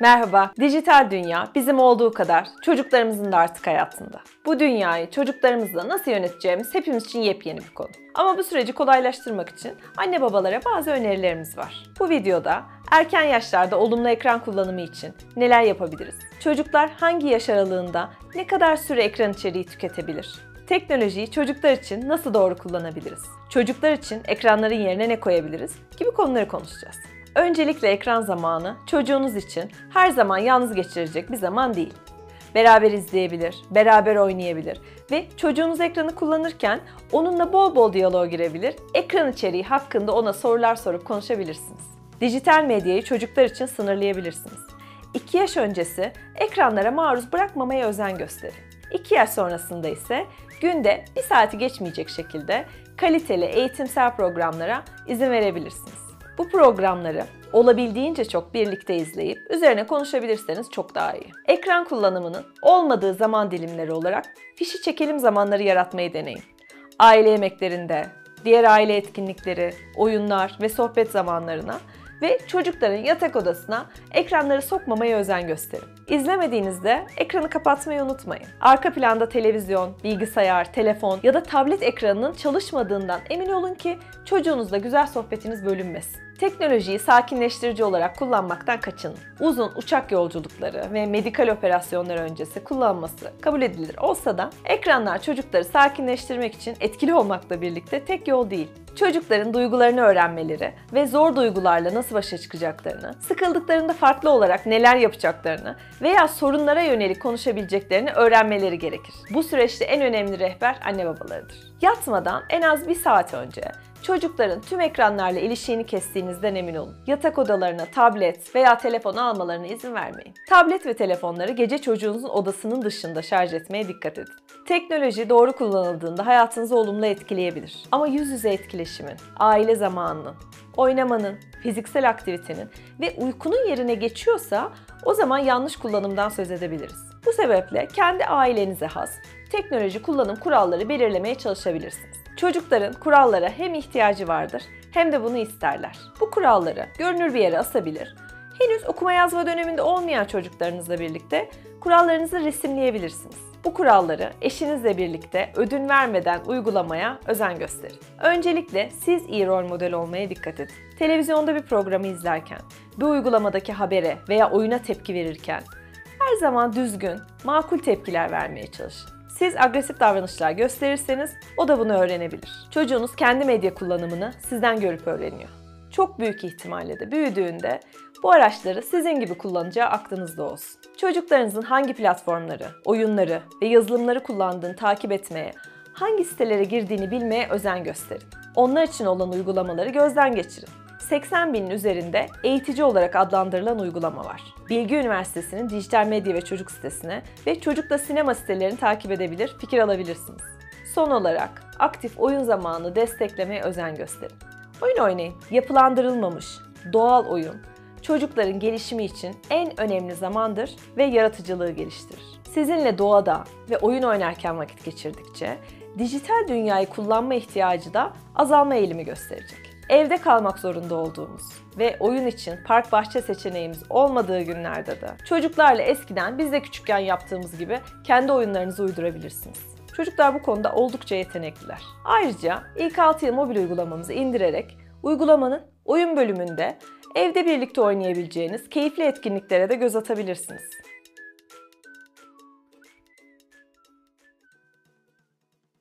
Merhaba. Dijital dünya bizim olduğu kadar çocuklarımızın da artık hayatında. Bu dünyayı çocuklarımızla nasıl yöneteceğimiz hepimiz için yepyeni bir konu. Ama bu süreci kolaylaştırmak için anne babalara bazı önerilerimiz var. Bu videoda erken yaşlarda olumlu ekran kullanımı için neler yapabiliriz? Çocuklar hangi yaş aralığında ne kadar süre ekran içeriği tüketebilir? Teknolojiyi çocuklar için nasıl doğru kullanabiliriz? Çocuklar için ekranların yerine ne koyabiliriz? gibi konuları konuşacağız. Öncelikle ekran zamanı çocuğunuz için her zaman yalnız geçirecek bir zaman değil. Beraber izleyebilir, beraber oynayabilir ve çocuğunuz ekranı kullanırken onunla bol bol diyaloğa girebilir, ekran içeriği hakkında ona sorular sorup konuşabilirsiniz. Dijital medyayı çocuklar için sınırlayabilirsiniz. 2 yaş öncesi ekranlara maruz bırakmamaya özen gösterin. 2 yaş sonrasında ise günde 1 saati geçmeyecek şekilde kaliteli eğitimsel programlara izin verebilirsiniz. Bu programları olabildiğince çok birlikte izleyip üzerine konuşabilirseniz çok daha iyi. Ekran kullanımının olmadığı zaman dilimleri olarak fişi çekelim zamanları yaratmayı deneyin. Aile yemeklerinde, diğer aile etkinlikleri, oyunlar ve sohbet zamanlarına ve çocukların yatak odasına ekranları sokmamaya özen gösterin. İzlemediğinizde ekranı kapatmayı unutmayın. Arka planda televizyon, bilgisayar, telefon ya da tablet ekranının çalışmadığından emin olun ki çocuğunuzla güzel sohbetiniz bölünmesin. Teknolojiyi sakinleştirici olarak kullanmaktan kaçının. Uzun uçak yolculukları ve medikal operasyonlar öncesi kullanması kabul edilir olsa da ekranlar çocukları sakinleştirmek için etkili olmakla birlikte tek yol değil. Çocukların duygularını öğrenmeleri ve zor duygularla nasıl başa çıkacaklarını, sıkıldıklarında farklı olarak neler yapacaklarını veya sorunlara yönelik konuşabileceklerini öğrenmeleri gerekir. Bu süreçte en önemli rehber anne babalarıdır. Yatmadan en az bir saat önce Çocukların tüm ekranlarla ilişiğini kestiğinizden emin olun. Yatak odalarına tablet veya telefon almalarına izin vermeyin. Tablet ve telefonları gece çocuğunuzun odasının dışında şarj etmeye dikkat edin. Teknoloji doğru kullanıldığında hayatınızı olumlu etkileyebilir. Ama yüz yüze etkileşimin, aile zamanının, oynamanın, fiziksel aktivitenin ve uykunun yerine geçiyorsa o zaman yanlış kullanımdan söz edebiliriz. Bu sebeple kendi ailenize has teknoloji kullanım kuralları belirlemeye çalışabilirsiniz. Çocukların kurallara hem ihtiyacı vardır hem de bunu isterler. Bu kuralları görünür bir yere asabilir. Henüz okuma yazma döneminde olmayan çocuklarınızla birlikte kurallarınızı resimleyebilirsiniz. Bu kuralları eşinizle birlikte ödün vermeden uygulamaya özen gösterin. Öncelikle siz iyi rol model olmaya dikkat edin. Televizyonda bir programı izlerken, bir uygulamadaki habere veya oyuna tepki verirken her zaman düzgün, makul tepkiler vermeye çalışın. Siz agresif davranışlar gösterirseniz o da bunu öğrenebilir. Çocuğunuz kendi medya kullanımını sizden görüp öğreniyor. Çok büyük ihtimalle de büyüdüğünde bu araçları sizin gibi kullanacağı aklınızda olsun. Çocuklarınızın hangi platformları, oyunları ve yazılımları kullandığını takip etmeye, hangi sitelere girdiğini bilmeye özen gösterin. Onlar için olan uygulamaları gözden geçirin. 80 binin üzerinde eğitici olarak adlandırılan uygulama var. Bilgi Üniversitesi'nin dijital medya ve çocuk sitesine ve çocukla sinema sitelerini takip edebilir, fikir alabilirsiniz. Son olarak aktif oyun zamanını desteklemeye özen gösterin. Oyun oynayın. Yapılandırılmamış, doğal oyun, çocukların gelişimi için en önemli zamandır ve yaratıcılığı geliştirir. Sizinle doğada ve oyun oynarken vakit geçirdikçe dijital dünyayı kullanma ihtiyacı da azalma eğilimi gösterecek evde kalmak zorunda olduğumuz ve oyun için park bahçe seçeneğimiz olmadığı günlerde de çocuklarla eskiden biz de küçükken yaptığımız gibi kendi oyunlarınızı uydurabilirsiniz. Çocuklar bu konuda oldukça yetenekliler. Ayrıca ilk 6 yıl mobil uygulamamızı indirerek uygulamanın oyun bölümünde evde birlikte oynayabileceğiniz keyifli etkinliklere de göz atabilirsiniz.